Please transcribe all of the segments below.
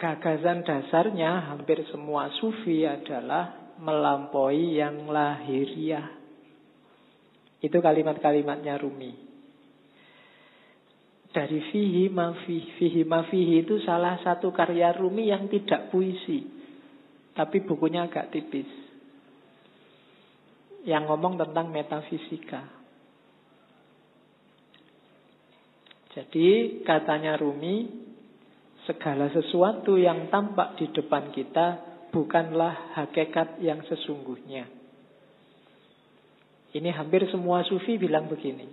gagasan dasarnya hampir semua sufi adalah melampaui yang lahiriah. Itu kalimat-kalimatnya Rumi. Dari fihi mafihi, fihi mafihi itu salah satu karya Rumi yang tidak puisi. Tapi bukunya agak tipis. Yang ngomong tentang metafisika. Jadi katanya Rumi, segala sesuatu yang tampak di depan kita bukanlah hakikat yang sesungguhnya. Ini hampir semua sufi bilang begini.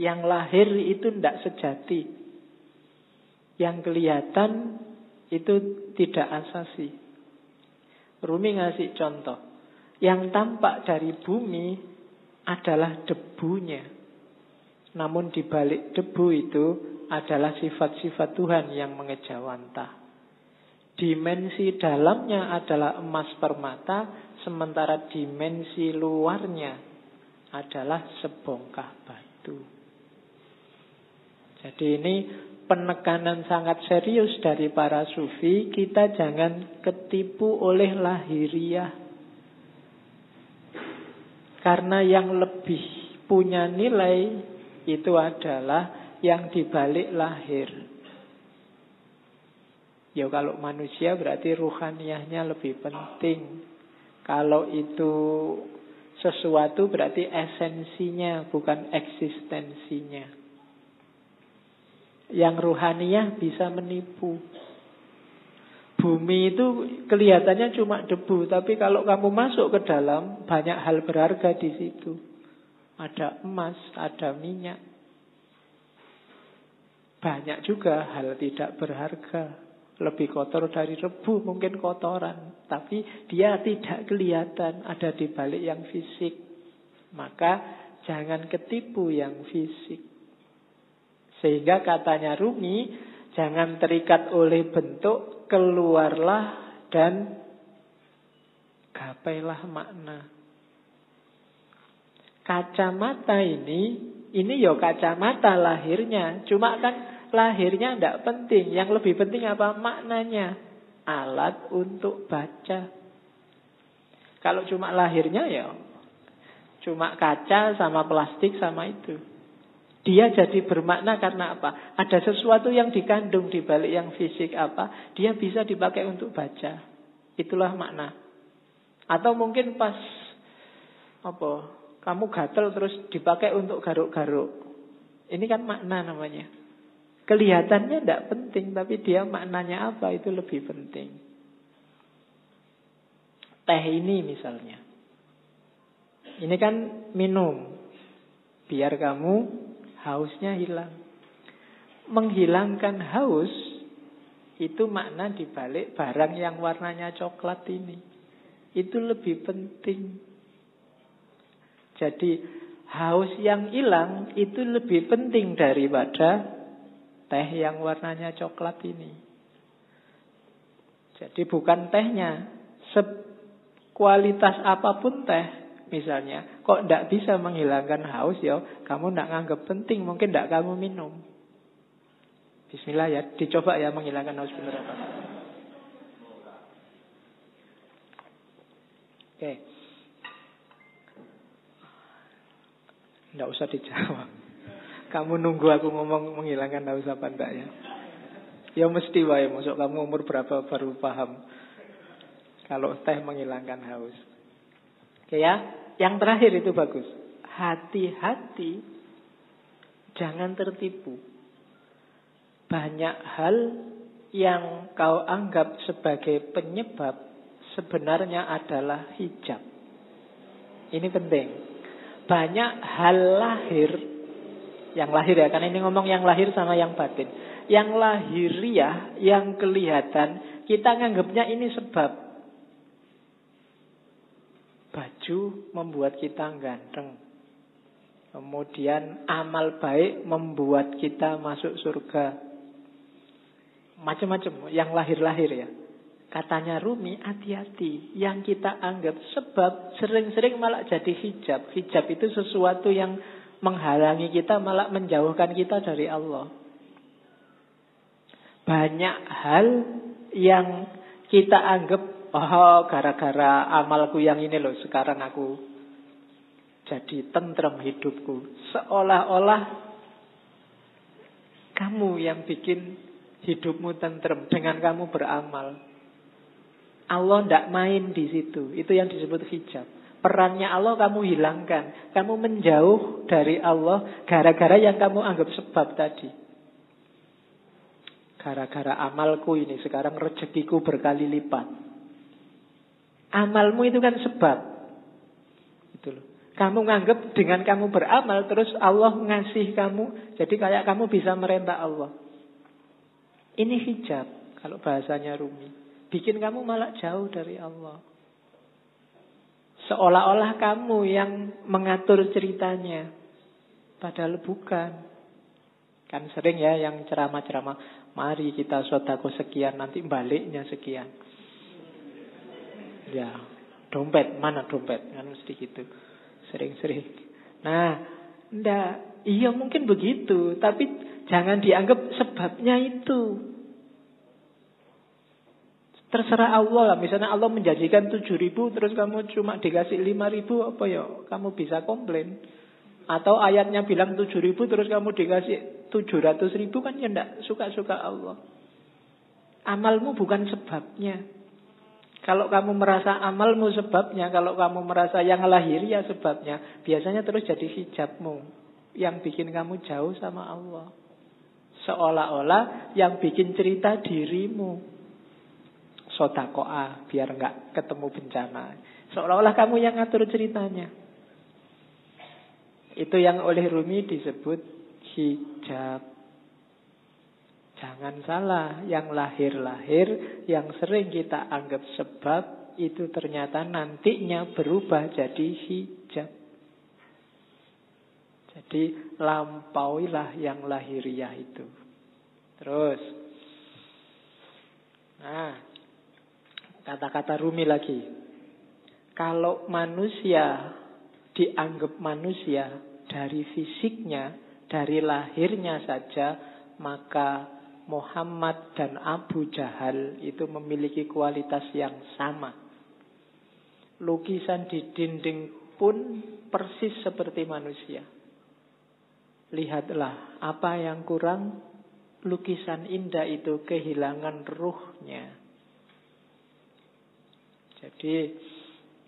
Yang lahir itu tidak sejati. Yang kelihatan itu tidak asasi. Rumi ngasih contoh. Yang tampak dari bumi adalah debunya. Namun di balik debu itu adalah sifat-sifat Tuhan yang mengejawantah. Dimensi dalamnya adalah emas permata, sementara dimensi luarnya adalah sebongkah batu. Jadi ini penekanan sangat serius dari para sufi, kita jangan ketipu oleh lahiriah. Karena yang lebih punya nilai itu adalah yang dibalik lahir. Ya kalau manusia berarti ruhaniahnya lebih penting. Kalau itu sesuatu berarti esensinya, bukan eksistensinya. Yang ruhaniah bisa menipu. Bumi itu kelihatannya cuma debu, tapi kalau kamu masuk ke dalam, banyak hal berharga di situ. Ada emas, ada minyak. Banyak juga hal tidak berharga lebih kotor dari rebu, mungkin kotoran. Tapi dia tidak kelihatan ada di balik yang fisik. Maka jangan ketipu yang fisik. Sehingga katanya Rumi, jangan terikat oleh bentuk, keluarlah dan gapailah makna. Kacamata ini, ini ya kacamata lahirnya. Cuma kan lahirnya tidak penting. Yang lebih penting apa? Maknanya. Alat untuk baca. Kalau cuma lahirnya ya cuma kaca sama plastik sama itu. Dia jadi bermakna karena apa? Ada sesuatu yang dikandung di balik yang fisik apa? Dia bisa dipakai untuk baca. Itulah makna. Atau mungkin pas apa? Kamu gatel terus dipakai untuk garuk-garuk. Ini kan makna namanya. Kelihatannya tidak penting, tapi dia maknanya apa itu lebih penting. Teh ini misalnya. Ini kan minum. Biar kamu hausnya hilang. Menghilangkan haus itu makna dibalik barang yang warnanya coklat ini. Itu lebih penting. Jadi haus yang hilang itu lebih penting daripada teh yang warnanya coklat ini. Jadi bukan tehnya, kualitas apa pun teh misalnya, kok tidak bisa menghilangkan haus ya, kamu tidak nganggap penting, mungkin tidak kamu minum. Bismillah ya, dicoba ya menghilangkan haus benar apa. Oke. Tidak usah dijawab. Kamu nunggu aku ngomong menghilangkan haus apa enggak ya? Ya mesti wae, masuk kamu umur berapa baru paham kalau teh menghilangkan haus. Oke ya, yang terakhir itu bagus. Hati-hati jangan tertipu. Banyak hal yang kau anggap sebagai penyebab sebenarnya adalah hijab. Ini penting. Banyak hal lahir yang lahir ya, karena ini ngomong yang lahir sama yang batin. Yang lahiriah, yang kelihatan, kita nganggapnya ini sebab. Baju membuat kita ganteng. Kemudian amal baik membuat kita masuk surga. Macam-macam yang lahir-lahir ya. Katanya Rumi, hati-hati. Yang kita anggap sebab sering-sering malah jadi hijab. Hijab itu sesuatu yang menghalangi kita malah menjauhkan kita dari Allah. Banyak hal yang kita anggap oh gara-gara amalku yang ini loh sekarang aku jadi tentrem hidupku. Seolah-olah kamu yang bikin hidupmu tentrem dengan kamu beramal. Allah tidak main di situ. Itu yang disebut hijab. Perannya Allah kamu hilangkan. Kamu menjauh dari Allah gara-gara yang kamu anggap sebab tadi. Gara-gara amalku ini sekarang rezekiku berkali lipat. Amalmu itu kan sebab. Itu loh. Kamu nganggap dengan kamu beramal terus Allah ngasih kamu. Jadi kayak kamu bisa merentah Allah. Ini hijab kalau bahasanya Rumi. Bikin kamu malah jauh dari Allah. Seolah-olah kamu yang mengatur ceritanya. Padahal bukan. Kan sering ya yang ceramah-ceramah. Mari kita sodako sekian, nanti baliknya sekian. Ya, dompet, mana dompet? Kan mesti gitu. Sering-sering. Nah, ndak, iya mungkin begitu. Tapi jangan dianggap sebabnya itu. Terserah Allah lah. Misalnya Allah menjanjikan tujuh ribu, terus kamu cuma dikasih lima ribu, apa ya? Kamu bisa komplain. Atau ayatnya bilang tujuh ribu, terus kamu dikasih 700 ribu kan ya tidak suka-suka Allah. Amalmu bukan sebabnya. Kalau kamu merasa amalmu sebabnya, kalau kamu merasa yang lahir ya sebabnya, biasanya terus jadi hijabmu yang bikin kamu jauh sama Allah. Seolah-olah yang bikin cerita dirimu. Sodakoa, biar nggak ketemu bencana. Seolah-olah kamu yang ngatur ceritanya. Itu yang oleh Rumi disebut hijab. Jangan salah, yang lahir-lahir, yang sering kita anggap sebab, itu ternyata nantinya berubah jadi hijab. Jadi lampauilah yang lahiriah itu. Terus. Nah, kata-kata Rumi lagi. Kalau manusia dianggap manusia dari fisiknya, dari lahirnya saja, maka Muhammad dan Abu Jahal itu memiliki kualitas yang sama. Lukisan di dinding pun persis seperti manusia. Lihatlah apa yang kurang lukisan indah itu kehilangan ruhnya. Jadi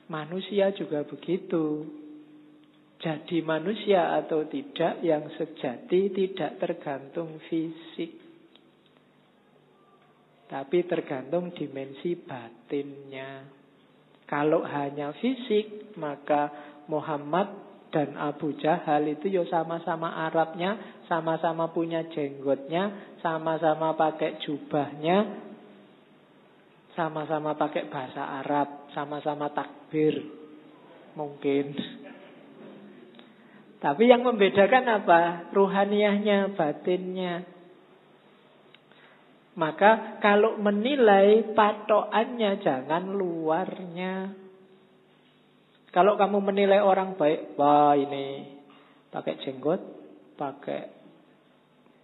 manusia juga begitu. Jadi manusia atau tidak yang sejati tidak tergantung fisik. Tapi tergantung dimensi batinnya. Kalau hanya fisik, maka Muhammad dan Abu Jahal itu ya sama-sama Arabnya, sama-sama punya jenggotnya, sama-sama pakai jubahnya, sama-sama pakai bahasa Arab, sama-sama takbir. Mungkin. Tapi yang membedakan apa? Ruhaniyahnya, batinnya. Maka kalau menilai patokannya jangan luarnya. Kalau kamu menilai orang baik, wah ini pakai jenggot, pakai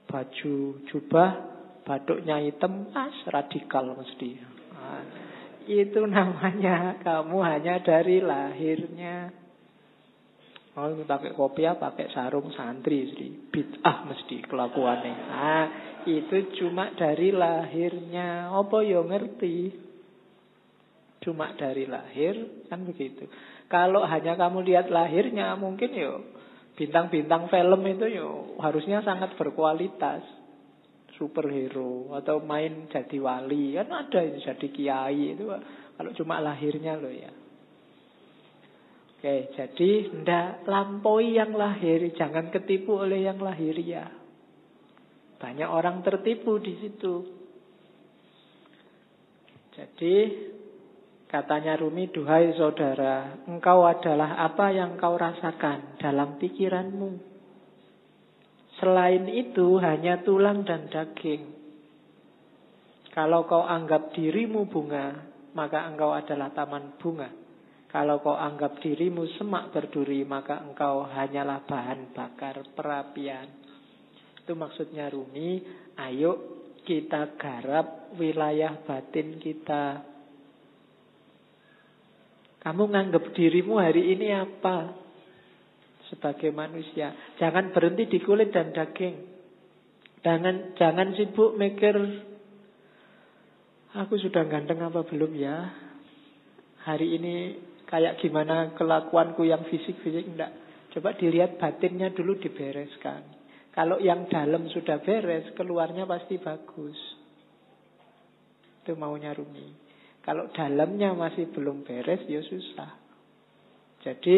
baju jubah, baduknya hitam, as radikal mesti. Itu namanya kamu hanya dari lahirnya. Oh, pakai kopiah, pakai sarung santri, mesti bid'ah mesti kelakuannya. Ah, itu cuma dari lahirnya. Apa yo ngerti? Cuma dari lahir kan begitu. Kalau hanya kamu lihat lahirnya, mungkin yo bintang-bintang film itu yo harusnya sangat berkualitas superhero atau main jadi wali kan ada itu jadi kiai itu kalau cuma lahirnya loh ya Oke, jadi ndak lampaui yang lahir, jangan ketipu oleh yang lahir ya. Banyak orang tertipu di situ. Jadi katanya Rumi, duhai saudara, engkau adalah apa yang kau rasakan dalam pikiranmu. Selain itu hanya tulang dan daging. Kalau kau anggap dirimu bunga, maka engkau adalah taman bunga. Kalau kau anggap dirimu semak berduri, maka engkau hanyalah bahan bakar perapian. Itu maksudnya Rumi, ayo kita garap wilayah batin kita. Kamu nganggap dirimu hari ini apa? Sebagai manusia. Jangan berhenti di kulit dan daging. Jangan, jangan sibuk mikir, aku sudah ganteng apa belum ya? Hari ini kayak gimana kelakuanku yang fisik-fisik enggak. Coba dilihat batinnya dulu dibereskan. Kalau yang dalam sudah beres, keluarnya pasti bagus. Itu maunya Rumi. Kalau dalamnya masih belum beres, ya susah. Jadi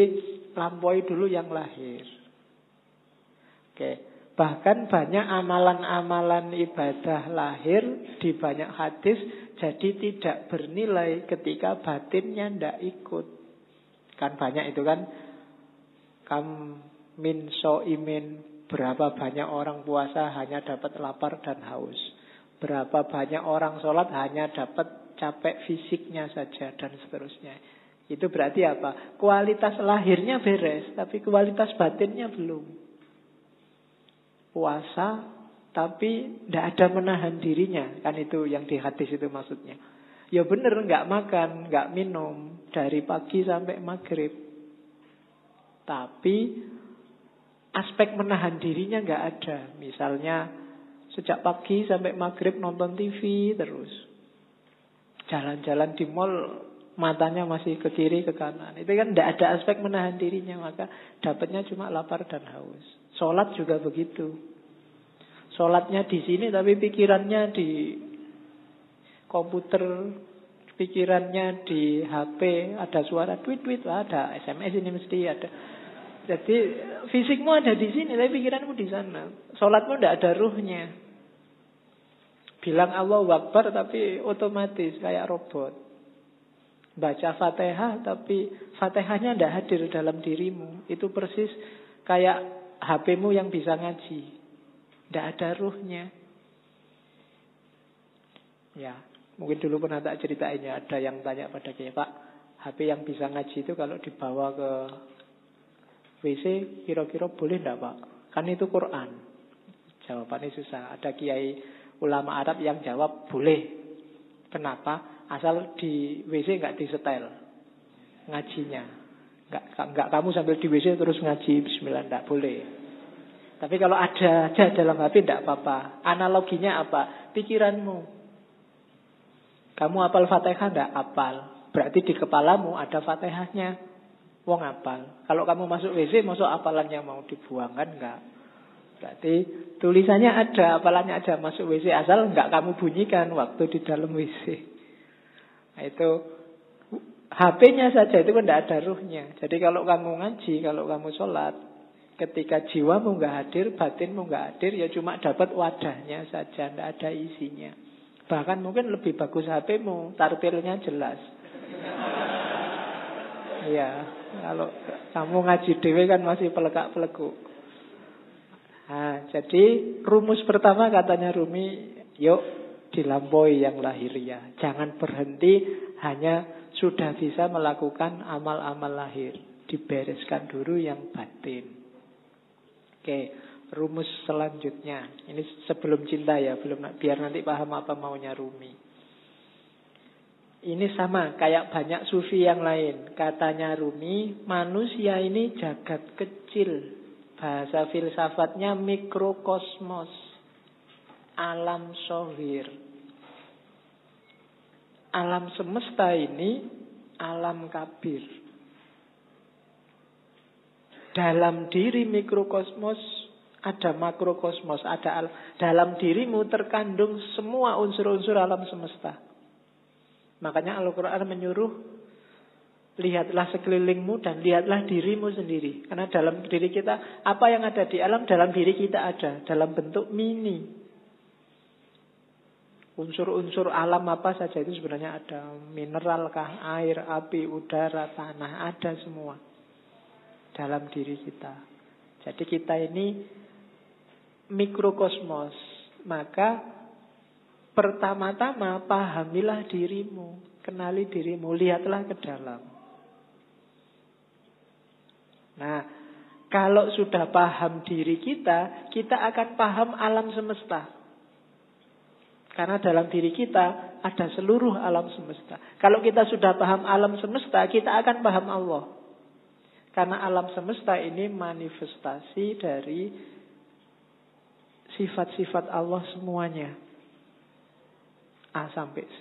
lampaui dulu yang lahir. Oke. Bahkan banyak amalan-amalan ibadah lahir di banyak hadis jadi tidak bernilai ketika batinnya tidak ikut. Kan banyak itu kan. Kam min so imin Berapa banyak orang puasa hanya dapat lapar dan haus. Berapa banyak orang sholat hanya dapat capek fisiknya saja dan seterusnya. Itu berarti apa? Kualitas lahirnya beres, tapi kualitas batinnya belum. Puasa, tapi tidak ada menahan dirinya. Kan itu yang di hadis itu maksudnya. Ya benar, nggak makan, nggak minum dari pagi sampai maghrib. Tapi aspek menahan dirinya nggak ada. Misalnya sejak pagi sampai maghrib nonton TV terus. Jalan-jalan di mall matanya masih ke kiri ke kanan. Itu kan tidak ada aspek menahan dirinya maka dapatnya cuma lapar dan haus. Sholat juga begitu. Sholatnya di sini tapi pikirannya di komputer, pikirannya di HP, ada suara tweet-tweet, ada SMS ini mesti ada. Jadi fisikmu ada di sini, tapi pikiranmu di sana. Sholatmu tidak ada ruhnya. Bilang Allah Akbar tapi otomatis kayak robot. Baca Fatihah tapi Fatihahnya tidak hadir dalam dirimu. Itu persis kayak HPmu yang bisa ngaji. Tidak ada ruhnya. Ya, mungkin dulu pernah tak ceritainnya. Ada yang tanya pada saya, Pak, HP yang bisa ngaji itu kalau dibawa ke WC kira-kira boleh enggak Pak? Kan itu Quran. Jawabannya susah. Ada kiai ulama Arab yang jawab boleh. Kenapa? Asal di WC enggak disetel ngajinya. Enggak, enggak kamu sambil di WC terus ngaji Bismillah enggak boleh. Tapi kalau ada aja dalam HP enggak apa-apa. Analoginya apa? Pikiranmu. Kamu apal Fatihah enggak? Apal. Berarti di kepalamu ada Fatihahnya. Wong apal. Kalau kamu masuk WC, masuk apalannya mau dibuang kan enggak? Berarti tulisannya ada, apalannya aja masuk WC asal enggak kamu bunyikan waktu di dalam WC. Nah itu HP-nya saja itu kan tidak ada ruhnya. Jadi kalau kamu ngaji, kalau kamu sholat, ketika jiwamu nggak hadir, batinmu nggak hadir, ya cuma dapat wadahnya saja, tidak ada isinya. Bahkan mungkin lebih bagus HP-mu, tartilnya jelas. Iya, kalau kamu ngaji dewe kan masih pelekak-pelekuk. Nah, jadi rumus pertama katanya Rumi, yuk dilampaui yang lahiriah. Jangan berhenti hanya sudah bisa melakukan amal-amal lahir. Dibereskan dulu yang batin. Oke, rumus selanjutnya. Ini sebelum cinta ya, belum biar nanti paham apa maunya Rumi. Ini sama kayak banyak sufi yang lain. Katanya Rumi, manusia ini jagat kecil. Bahasa filsafatnya mikrokosmos. Alam sohir. Alam semesta ini alam kabir. Dalam diri mikrokosmos ada makrokosmos, ada al dalam dirimu terkandung semua unsur-unsur alam semesta. Makanya Al-Quran menyuruh Lihatlah sekelilingmu dan lihatlah dirimu sendiri. Karena dalam diri kita, apa yang ada di alam, dalam diri kita ada. Dalam bentuk mini. Unsur-unsur alam apa saja itu sebenarnya ada. Mineral kah, air, api, udara, tanah, ada semua. Dalam diri kita. Jadi kita ini mikrokosmos. Maka Pertama-tama pahamilah dirimu, kenali dirimu, lihatlah ke dalam. Nah, kalau sudah paham diri kita, kita akan paham alam semesta. Karena dalam diri kita ada seluruh alam semesta. Kalau kita sudah paham alam semesta, kita akan paham Allah. Karena alam semesta ini manifestasi dari sifat-sifat Allah semuanya. A sampai Z.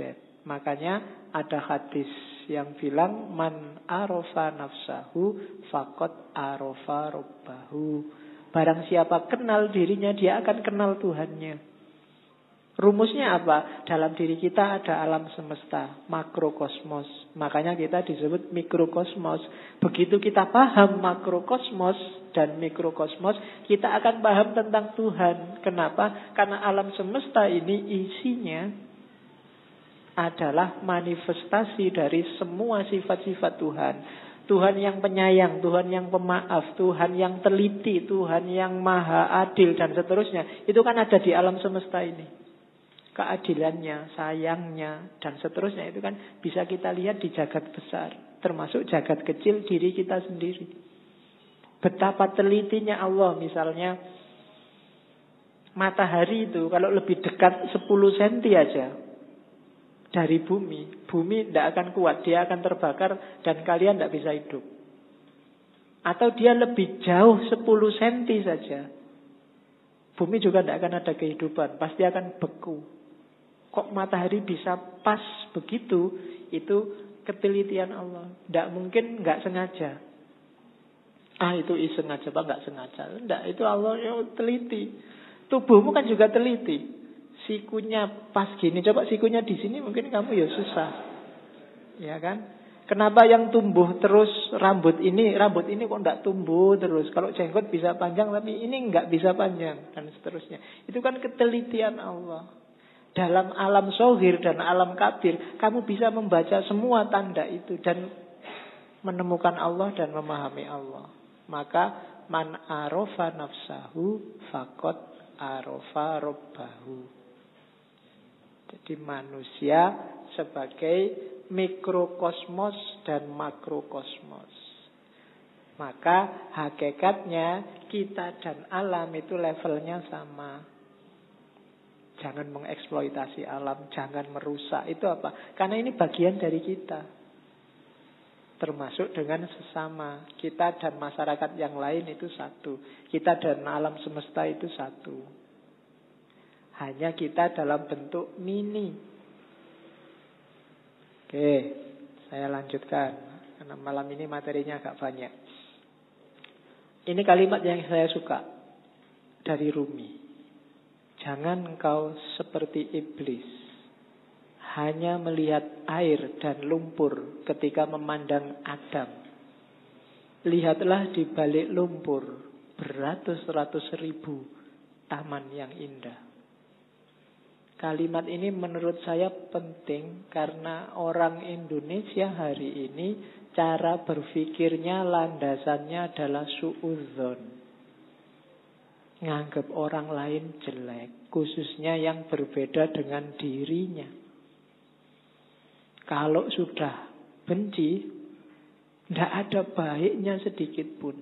Makanya ada hadis yang bilang man arofa nafsahu fakot arofa robbahu. Barang siapa kenal dirinya, dia akan kenal Tuhannya. Rumusnya apa? Dalam diri kita ada alam semesta, makrokosmos. Makanya kita disebut mikrokosmos. Begitu kita paham makrokosmos dan mikrokosmos, kita akan paham tentang Tuhan. Kenapa? Karena alam semesta ini isinya adalah manifestasi dari semua sifat-sifat Tuhan. Tuhan yang penyayang, Tuhan yang pemaaf, Tuhan yang teliti, Tuhan yang maha adil dan seterusnya. Itu kan ada di alam semesta ini. Keadilannya, sayangnya dan seterusnya itu kan bisa kita lihat di jagat besar, termasuk jagat kecil diri kita sendiri. Betapa telitinya Allah misalnya matahari itu kalau lebih dekat 10 cm aja dari bumi, bumi tidak akan kuat, dia akan terbakar dan kalian tidak bisa hidup. Atau dia lebih jauh 10 cm saja. Bumi juga tidak akan ada kehidupan, pasti akan beku. Kok matahari bisa pas begitu? Itu ketelitian Allah. Tidak mungkin nggak sengaja. Ah itu iseng aja, Pak, nggak sengaja. Tidak, itu Allah yang teliti. Tubuhmu kan juga teliti sikunya pas gini, coba sikunya di sini mungkin kamu ya susah. Ya kan? Kenapa yang tumbuh terus rambut ini, rambut ini kok enggak tumbuh terus? Kalau jenggot bisa panjang tapi ini enggak bisa panjang dan seterusnya. Itu kan ketelitian Allah. Dalam alam sohir dan alam kabir, kamu bisa membaca semua tanda itu dan menemukan Allah dan memahami Allah. Maka man arofa nafsahu fakot arofa robbahu. Jadi manusia sebagai mikrokosmos dan makrokosmos. Maka hakikatnya kita dan alam itu levelnya sama. Jangan mengeksploitasi alam, jangan merusak. Itu apa? Karena ini bagian dari kita. Termasuk dengan sesama. Kita dan masyarakat yang lain itu satu. Kita dan alam semesta itu satu. Hanya kita dalam bentuk mini. Oke, saya lanjutkan. Karena malam ini materinya agak banyak. Ini kalimat yang saya suka dari Rumi. Jangan engkau seperti iblis. Hanya melihat air dan lumpur ketika memandang Adam. Lihatlah di balik lumpur beratus-ratus ribu taman yang indah. Kalimat ini menurut saya penting karena orang Indonesia hari ini cara berpikirnya landasannya adalah suudzon. Nganggap orang lain jelek, khususnya yang berbeda dengan dirinya. Kalau sudah benci, tidak ada baiknya sedikit pun.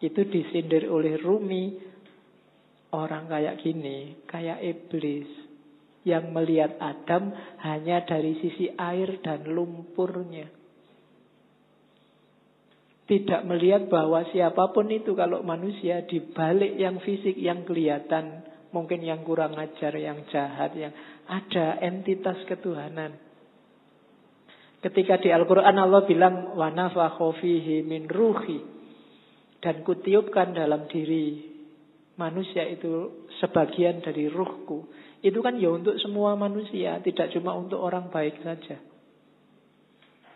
Itu disindir oleh Rumi Orang kayak gini, kayak iblis yang melihat Adam hanya dari sisi air dan lumpurnya tidak melihat bahwa siapa pun itu kalau manusia dibalik yang fisik yang kelihatan mungkin yang kurang ajar, yang jahat, yang ada entitas ketuhanan. Ketika di Al-Quran Allah bilang wanafa khofihi min ruhi dan kutiupkan dalam diri manusia itu sebagian dari ruhku. Itu kan ya untuk semua manusia, tidak cuma untuk orang baik saja.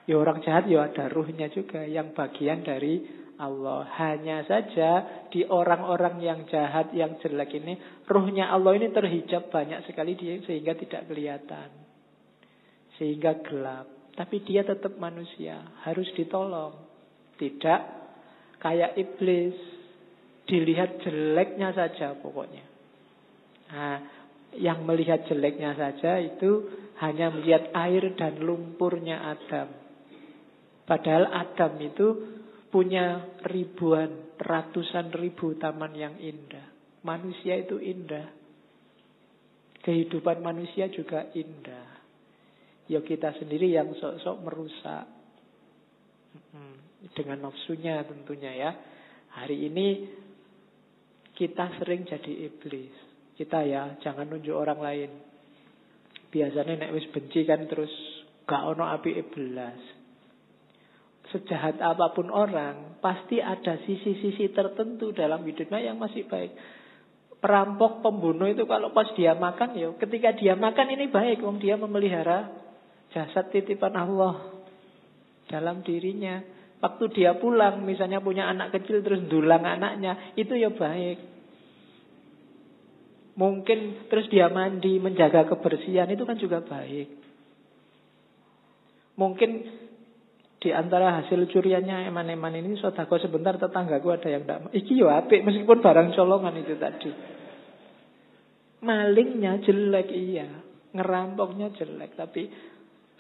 Ya orang jahat ya ada ruhnya juga yang bagian dari Allah. Hanya saja di orang-orang yang jahat, yang jelek ini, ruhnya Allah ini terhijab banyak sekali dia sehingga tidak kelihatan. Sehingga gelap. Tapi dia tetap manusia, harus ditolong. Tidak kayak iblis Dilihat jeleknya saja pokoknya. Nah, yang melihat jeleknya saja itu hanya melihat air dan lumpurnya Adam. Padahal Adam itu punya ribuan, ratusan ribu taman yang indah. Manusia itu indah. Kehidupan manusia juga indah. Ya kita sendiri yang sok-sok merusak. Dengan nafsunya tentunya ya. Hari ini kita sering jadi iblis. Kita ya jangan nunjuk orang lain. Biasanya nek wis benci kan terus gak ono api iblis. Sejahat apa pun orang, pasti ada sisi-sisi tertentu dalam hidupnya yang masih baik. Perampok, pembunuh itu kalau pas dia makan, ya ketika dia makan ini baik, wong dia memelihara jasad titipan Allah dalam dirinya. Waktu dia pulang, misalnya punya anak kecil terus dulang anaknya, itu ya baik. Mungkin terus dia mandi, menjaga kebersihan itu kan juga baik. Mungkin di antara hasil curiannya eman-eman ini sodako sebentar tetanggaku ada yang tidak iki yo apik meskipun barang colongan itu tadi. Malingnya jelek iya. Ngerampoknya jelek tapi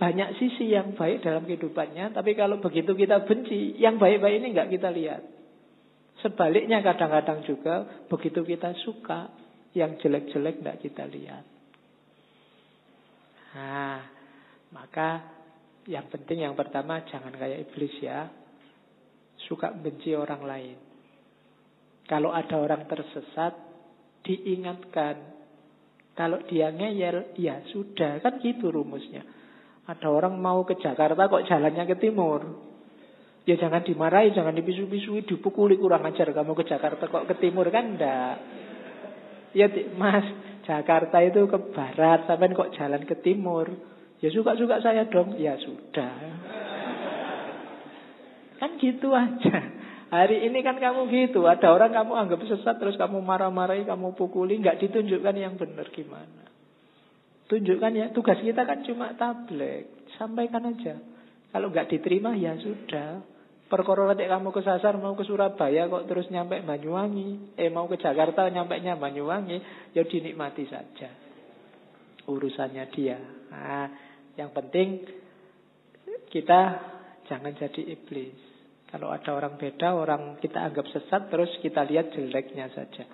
banyak sisi yang baik dalam kehidupannya. Tapi kalau begitu kita benci yang baik-baik ini nggak kita lihat. Sebaliknya kadang-kadang juga begitu kita suka yang jelek-jelek tidak kita lihat. Nah, maka yang penting yang pertama jangan kayak iblis ya. Suka benci orang lain. Kalau ada orang tersesat, diingatkan. Kalau dia ngeyel, ya sudah. Kan gitu rumusnya. Ada orang mau ke Jakarta kok jalannya ke timur. Ya jangan dimarahi, jangan dipisu-pisui, dipukuli kurang ajar kamu ke Jakarta kok ke timur kan enggak. Ya mas, Jakarta itu ke barat, sampai kok jalan ke timur. Ya suka-suka saya dong. Ya sudah. Kan gitu aja. Hari ini kan kamu gitu. Ada orang kamu anggap sesat, terus kamu marah-marahi, kamu pukuli. Nggak ditunjukkan yang benar gimana. Tunjukkan ya, tugas kita kan cuma tablet. Sampaikan aja. Kalau nggak diterima ya sudah. Perkara nanti kamu kesasar mau ke Surabaya kok terus nyampe Banyuwangi. Eh mau ke Jakarta nyampe nya Banyuwangi. Ya dinikmati saja. Urusannya dia. Nah, yang penting kita jangan jadi iblis. Kalau ada orang beda, orang kita anggap sesat, terus kita lihat jeleknya saja.